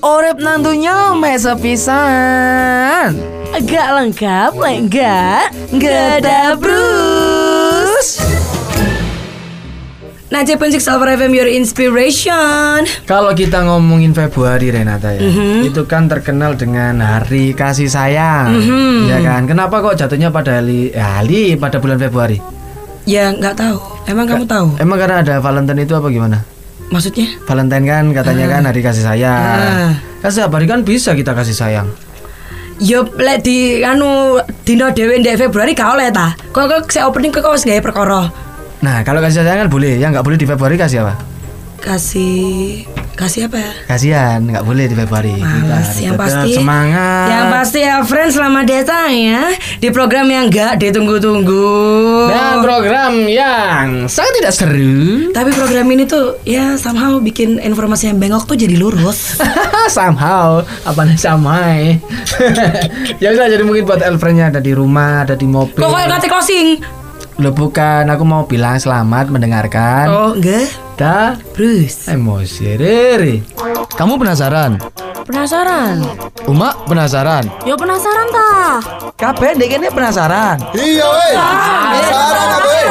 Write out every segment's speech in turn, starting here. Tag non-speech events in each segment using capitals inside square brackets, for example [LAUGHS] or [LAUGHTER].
Orep nantunya mesa pisan. Agak lengkap, enggak? Enggak ada Bruce. Nah, Japan Six Alpha FM Your Inspiration. Kalau kita ngomongin Februari Renata ya, itu kan terkenal dengan Hari Kasih Sayang, ya kan? Kenapa kok jatuhnya pada hari, ya, hari pada bulan Februari? Ya, nggak tahu. Emang kamu tahu? Emang karena ada Valentine itu apa gimana? Maksudnya? Valentine kan katanya kan hari kasih sayang. Ah. Kan setiap hari kan bisa kita kasih sayang. Yo, lek di anu dino dhewe ndek Februari gak oleh ta. Kok kok saya opening kok wis gawe perkara. Nah kalau kasih sayang kan boleh, yang nggak boleh di Februari kasih apa? Kasih kasih apa ya? Kasihan, nggak boleh di Februari. Males, Kita yang pasti semangat. Yang pasti ya friends selamat datang ya di program yang gak ditunggu-tunggu. Dan program yang sangat tidak seru. Tapi program ini tuh ya somehow bikin informasi yang bengok tuh jadi lurus. [LAUGHS] Somehow apa nih samai [LAUGHS] Ya bisa jadi mungkin buat elfriendnya ada di rumah, ada di mobil. Kok kayak kata closing? Loh bukan, aku mau bilang selamat mendengarkan. Oh, enggak. Dah Bruce. emosi Riri. Kamu penasaran? Penasaran? Uma penasaran? Ya penasaran ta? Kabeh dek ini penasaran. Iya weh. Penasaran apa weh?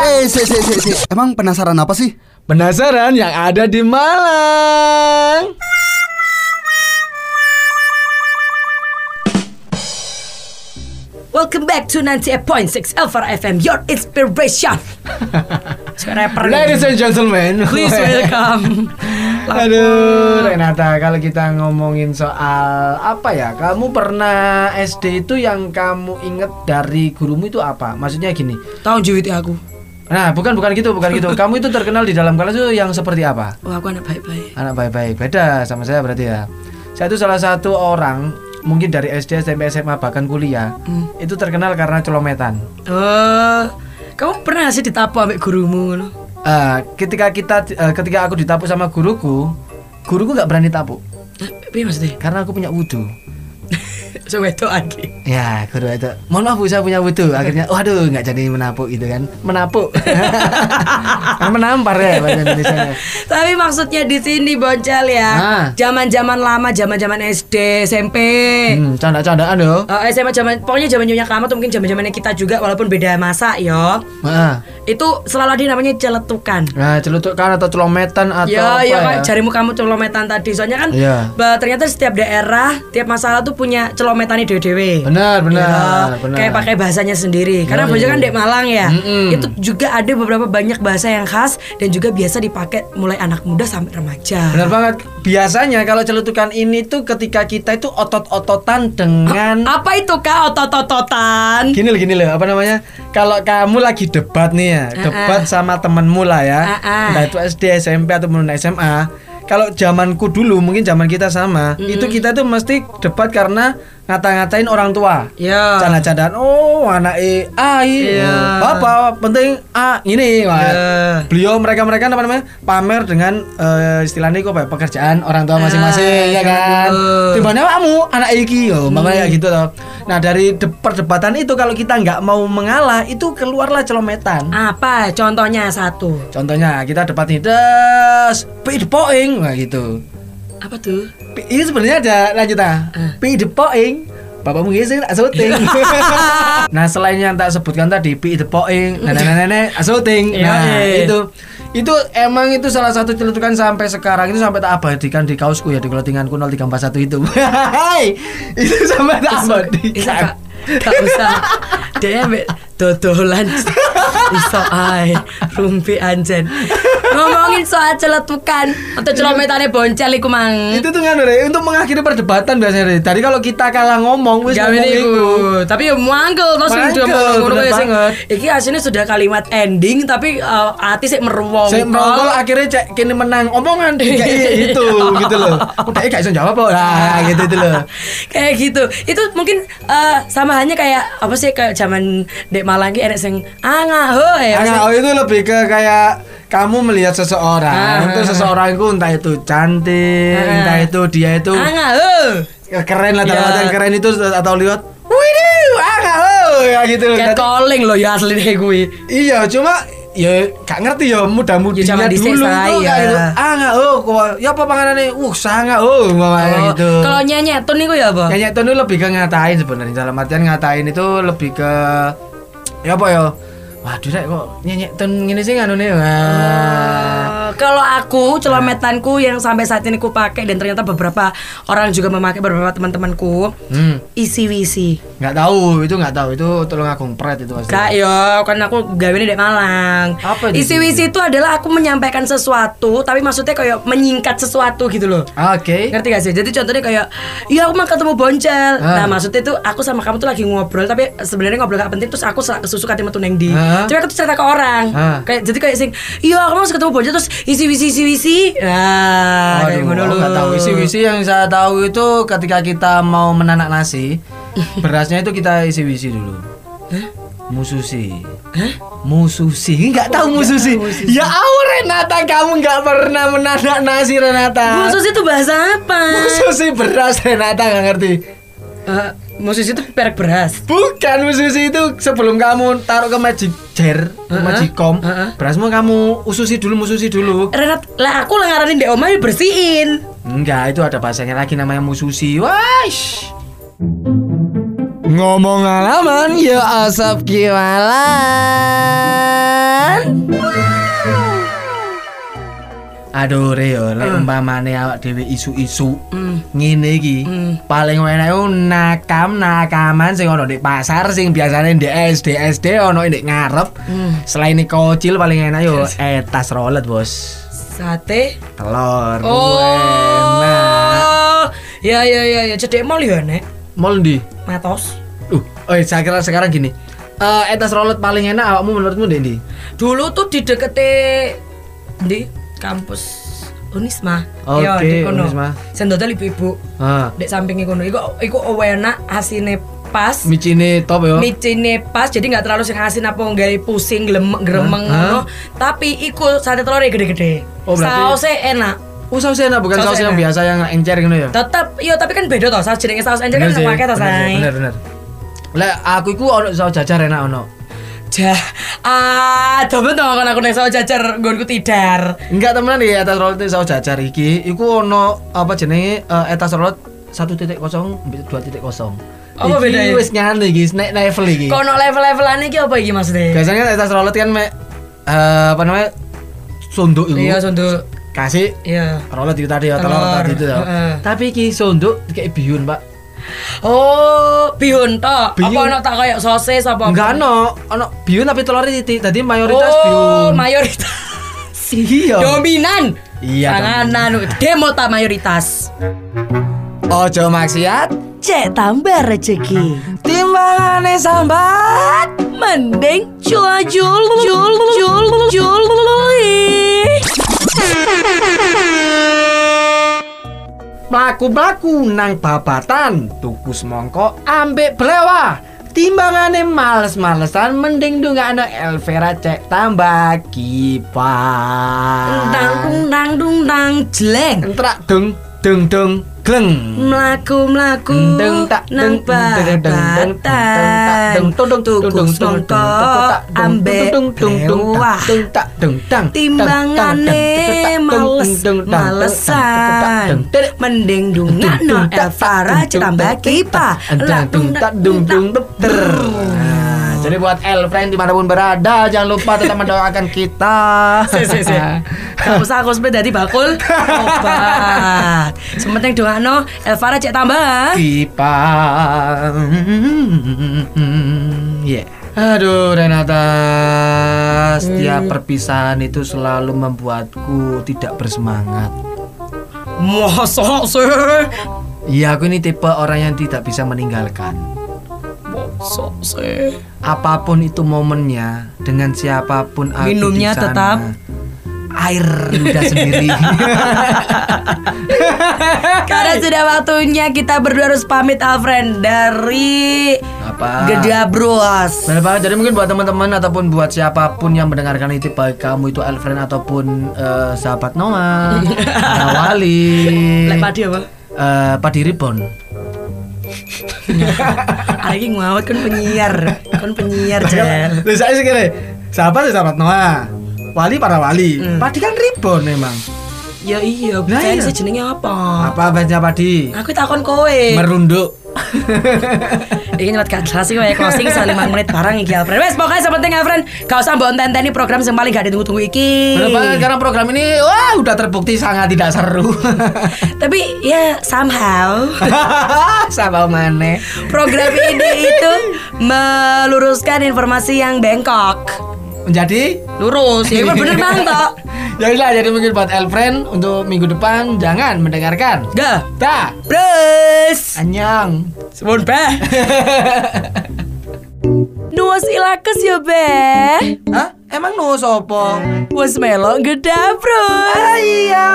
Eh, si, si, si, si. Emang penasaran apa sih? Penasaran yang ada di Malang. Welcome back to 98.6 Alpha FM, your inspiration. [LAUGHS] Rapper. Ladies and gentlemen, Please [LAUGHS] welcome. Aduh, Renata, kalau kita ngomongin soal apa ya? Kamu pernah SD itu yang kamu inget dari gurumu itu apa? Maksudnya gini. Tahu juwiti aku. Nah, bukan bukan gitu, bukan gitu. Kamu itu terkenal di dalam kelas itu yang seperti apa? Wah, aku anak baik-baik. Anak baik-baik. Beda sama saya berarti ya. Saya itu salah satu orang mungkin dari SD, SMP, SMA bahkan kuliah itu terkenal karena celometan. Oh, kamu pernah sih ditapu ambek gurumu? Eh, ketika kita eh, ketika aku ditapu sama guruku, guruku nggak berani tapu Eh, maksudnya? karena aku punya wudhu. So wedok lagi. Ya, guru itu. Mohon maaf Bu, saya punya wudhu. Akhirnya, waduh, nggak jadi menapuk gitu kan? Menapuk. [LAUGHS] kan menampar ya bahasa Indonesia. Tapi maksudnya di sini Boncel ya. Ah. Zaman-zaman lama, zaman-zaman SD, SMP. Hmm, canda-candaan yo. Eh, SMA zaman pokoknya zaman nyonya kamu atau mungkin zaman zamannya kita juga walaupun beda masa yo. Nah, Itu selalu ada namanya celetukan. nah celutukan atau celometan atau ya, apa ya, ya? jarimu kamu celometan tadi. Soalnya kan Iya. bah, ternyata setiap daerah, tiap masalah tuh punya celometannya dewe-dewe. Benar, benar, Ya, benar. Kayak pakai bahasanya sendiri. Karena. Bojo kan dek Malang ya. Mm-mm. Itu juga ada beberapa banyak bahasa yang khas dan juga biasa dipakai mulai anak muda sampai remaja. Benar banget. Biasanya kalau celutukan ini tuh ketika kita itu otot-ototan dengan Apa itu kak otot-ototan? gini loh gini loh apa namanya kalau kamu lagi debat nih ya debat sama temenmu lah ya ah. entah itu SD SMP ataupun SMA kalau zamanku dulu mungkin zaman kita sama itu kita tuh mesti debat karena ngata-ngatain orang tua. Ya. canda-candaan oh anak e A i. Iya. apa? Penting A ini. Wah, Iya. beliau mereka mereka apa namanya? Pamer dengan eh, istilahnya kok ya, pekerjaan orang tua masing-masing ya iya, kan betul. timbanya kamu anak iki yo. Mama kayak gitu loh nah dari de- perdebatan itu kalau kita nggak mau mengalah itu keluarlah celometan. Apa? Contohnya satu. contohnya kita debat nih des poing nah gitu Apa tuh? Pi- ini sebenarnya ada lanjutan Ah. pi de poing Bapakmu ngising tak syuting [LAUGHS] Nah selain yang tak sebutkan tadi Pi poing Nenek-nenek syuting Nah Yoi. itu Itu emang itu salah satu celutukan sampai sekarang Itu sampai tak abadikan di kaosku ya Di clothinganku 0341 itu [LAUGHS] Hai Itu sampai tak abadikan? Gak usah. Dia dodolan. [LAUGHS] Iso ae rumpi anjen. Ngomongin soal celetukan atau celometane boncel iku mang. itu tuh kan Re, untuk mengakhiri perdebatan biasanya Re. Tadi kalau kita kalah ngomong wis Gawe ngomong iku. Tapi ya mangkel sing Mangkel, dia ngomong ngono ya sing. Iki aslinya sudah kalimat ending tapi eh, hati sih meruwong. Saya merongkol akhirnya cek kini menang omongan [LAUGHS] kayak gitu gitu loh. Udah gak bisa jawab kok. Nah, gitu itu loh. [LAUGHS] kayak gitu itu mungkin eh, sama hanya kayak apa sih kayak zaman dek Malang ki enek sing anga ho ya itu lebih ke kayak kamu melihat seseorang, Ah. terus seseorang itu entah itu cantik, Ah. entah itu dia itu anga ho keren lah dalam artian keren itu atau lihat, wih, ah oh, ya gitu loh. Cat calling loh ya asli gue gue Iya, cuma ya gak ngerti ya muda-mudinya Ya, dulu tuh ya. gitu. Ah enggak oh kok ya apa panganane? Uh, sangat oh mamanya Oh, gitu. Kalau nyenyetun niku ya apa? Nyanyi itu lebih ke ngatain sebenarnya dalam artian ngatain itu lebih ke ya apa ya waduh rek kok nyanyi ten ngene sih nganu nih Eh, kalau aku celometanku yang sampai saat ini ku pakai dan ternyata beberapa orang juga memakai beberapa teman-temanku hmm isi wisi nggak tahu itu nggak tahu itu tolong aku pret itu pasti Kak yo, kan aku gawe di Malang. Apa itu? Isi wisi itu adalah aku menyampaikan sesuatu, tapi maksudnya kayak menyingkat sesuatu gitu loh. oke Ngerti gak sih? Jadi contohnya kayak, iya aku mau ketemu Boncel. Ah. Nah maksudnya itu aku sama kamu tuh lagi ngobrol, tapi sebenarnya ngobrol gak penting. Terus aku kesusu kate metu neng di. Ah. Tapi aku tuh cerita ke orang. Ah. Kayak jadi kayak sing, iya aku mau ketemu Boncel terus isi wisi isi wisi. Nah, Waduh, loh. nggak tahu. isi-isi yang saya tahu itu ketika kita mau menanak nasi [LAUGHS] berasnya itu kita isi-isi dulu. Mususi. Mususi. Nggak tahu mususi. ya Allah Renata kamu nggak pernah menanak nasi Renata. Khusus itu bahasa apa? mususi beras Renata nggak ngerti. Eh, musisi itu perek beras. Bukan mususi itu sebelum kamu taruh ke magic jar, ke Heeh, magicom, heeh. berasmu kamu ususi dulu, mususi dulu. Renat, lah aku ngaranin di omah bersihin. Enggak, itu ada bahasanya lagi namanya mususi. Wah. Ngomong alaman ya asap kiwalan. Aduh Reo, lek umpamane awak dhewe isu-isu Hmm. ngene iki Hmm. paling enak iku nakam nakaman sing ono di pasar sing biasanya di SD SD ono di ngarep Hmm. selain kocil paling enak yo etas rolet bos Sate. telur enak Oh. Ya ya ya ya cedek mall ya nek. mall di Matos. uh oh iya, saya kira sekarang gini Eh etas rolet paling enak awakmu menurutmu di ndi Dulu tuh di dekete di kampus Unisma. Oke, Iya, di kono. Unisma. Sendodol ibu-ibu. ah Dek sampingi kono. Iku iku enak asine pas. micine top yo Micine pas jadi nggak terlalu sing asin apa nggak pusing gremeng gremeng ngono. Tapi iku sate telurnya gede-gede. Oh, berarti- Sausnya enak. oh saus enak bukan Saus saus yang biasa yang encer gitu ya Tetap, iya tapi kan beda toh. Saus jenenge saus encer kan Bener sih, pakai toh, say. bener bener lek aku iku ono saus jajar enak ono Jah, ah, coba dong kan aku nek saus jajar nggonku tidar. Enggak temenan ya etas rolet itu saus jajar iki iku ono apa jenenge eh, etas rolet 1.0 2.0 Apa Iki bedanya? wis nyane iki naik level iki Kok ono level-levelan iki apa iki maksudnya? biasanya kan etas rolet kan mek eh, apa namanya sonduk iku Iya, sunduk. kasih Iya. rolet itu tadi ya telur tadi itu ya heeh. tapi iki sonduk kayak bihun pak Oh, bihun tok. Apa ono tak kayak sosis apa? enggak ono ono bihun tapi telurnya titik tadi mayoritas oh, bihun mayoritas. iya Dominan. Iya, Panganan demo tak mayoritas. ojo maksiat Cek tambah rezeki. timbangane sambat Mending jul jul jul jul jul Mlaku-mlaku nang babatan. Tuku semongko ambek belewah timbangane males-malesan mending dungakno Elvera cek tambah kipas. Dang dung dang dung jeleng. entrak dung dung dung gleng Mlaku mlaku Deng tak nang deng deng deng deng babatan deng tudung tuku tudung semongko ambek lewah timbangane males malesan mending dungakno Elvara tambah kipa dung tak dung dung. Nah, Jadi buat Elfriend di mana pun berada jangan lupa tetap mendoakan kita. Gak usah aku sepeda di bakul Obat Sementing doang Elvara cek tambah Pipa. Ya. Aduh Renata, setiap perpisahan itu selalu membuatku tidak bersemangat. Mosok sih Iya, aku ini tipe orang yang tidak bisa meninggalkan. Mosok sih Apa pun itu momennya, dengan siapa pun aku Minumnya di sana, tetap? Air ludah sendiri. [LAUGHS] Karena sudah waktunya kita berdua harus pamit Alfred Dari Apa? Gedabros Benar banget. Jadi mungkin buat teman-teman ataupun buat siapa pun yang mendengarkan itu baik kamu itu Elfriend ataupun eh, sahabat Noah, [LAUGHS] Wali, Lek padi apa? eh, Padi Ribbon. Lagi [LAUGHS] ngawat kan penyiar Kan penyiar Jel Terus saya sih kira Sahabat ya sahabat Noah. Wali para wali. Hmm. Padi kan ribon memang. Ya iya, Lah fans iya. jenenge apa? Apa fansnya Padi? Aku takon kowe. Merunduk. [LAUGHS] Iki nyelot gak jelas iki kayak closing soal 5 menit barang iki Alfred. Wes pokoknya sepenting Alfred, gak usah mbok enteni program yang paling gak ditunggu-tunggu iki. Bener banget karena program ini wah udah terbukti sangat tidak seru. [LAUGHS] Tapi ya somehow [LAUGHS] Sama mana? program ini itu meluruskan informasi yang bengkok. Menjadi Lurus, ya bener banget toh. [LAUGHS] Ya udah jadi mungkin buat Elfriend untuk minggu depan jangan mendengarkan. Gak. Dah. Plus. Anyang. Sebun beh. [LAUGHS] Nuas ilakes ya beh. Hah? Emang no sopo? Wes melok gedabro. Iya.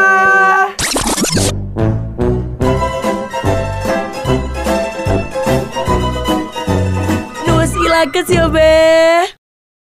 Nuas ilakes ya beh.